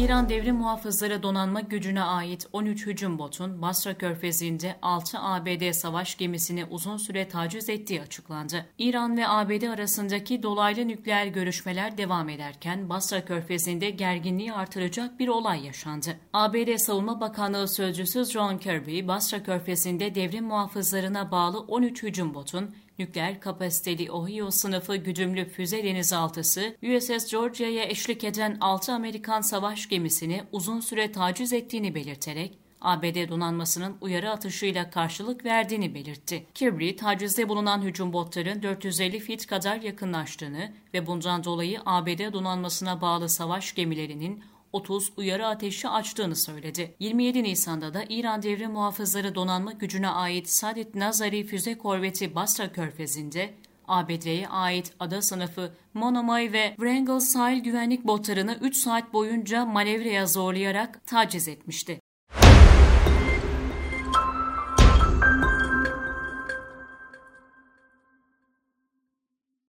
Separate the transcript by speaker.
Speaker 1: İran Devrim Muhafızları Donanma Gücü'ne ait 13 hücum botun Basra Körfezi'nde 6 ABD savaş gemisini uzun süre taciz ettiği açıklandı. İran ve ABD arasındaki dolaylı nükleer görüşmeler devam ederken Basra Körfezi'nde gerginliği artıracak bir olay yaşandı. ABD Savunma Bakanlığı Sözcüsü John Kirby, Basra Körfezi'nde devrim muhafızlarına bağlı 13 hücum botun nükleer kapasiteli Ohio sınıfı güdümlü füze denizaltısı USS Georgia'ya eşlik eden 6 Amerikan savaş gemisini uzun süre taciz ettiğini belirterek ABD donanmasının uyarı atışıyla karşılık verdiğini belirtti. Kirby, tacizde bulunan hücum botların 450 fit kadar yakınlaştığını ve bundan dolayı ABD donanmasına bağlı savaş gemilerinin 30 uyarı ateşi açtığını söyledi. 27 Nisan'da da İran Devrim Muhafızları Donanma Gücü'ne ait Sadet Nazari füze korveti Basra Körfezi'nde ABD'ye ait ada sınıfı Monomoy ve Wrangell sahil güvenlik botlarını 3 saat boyunca manevraya zorlayarak taciz etmişti.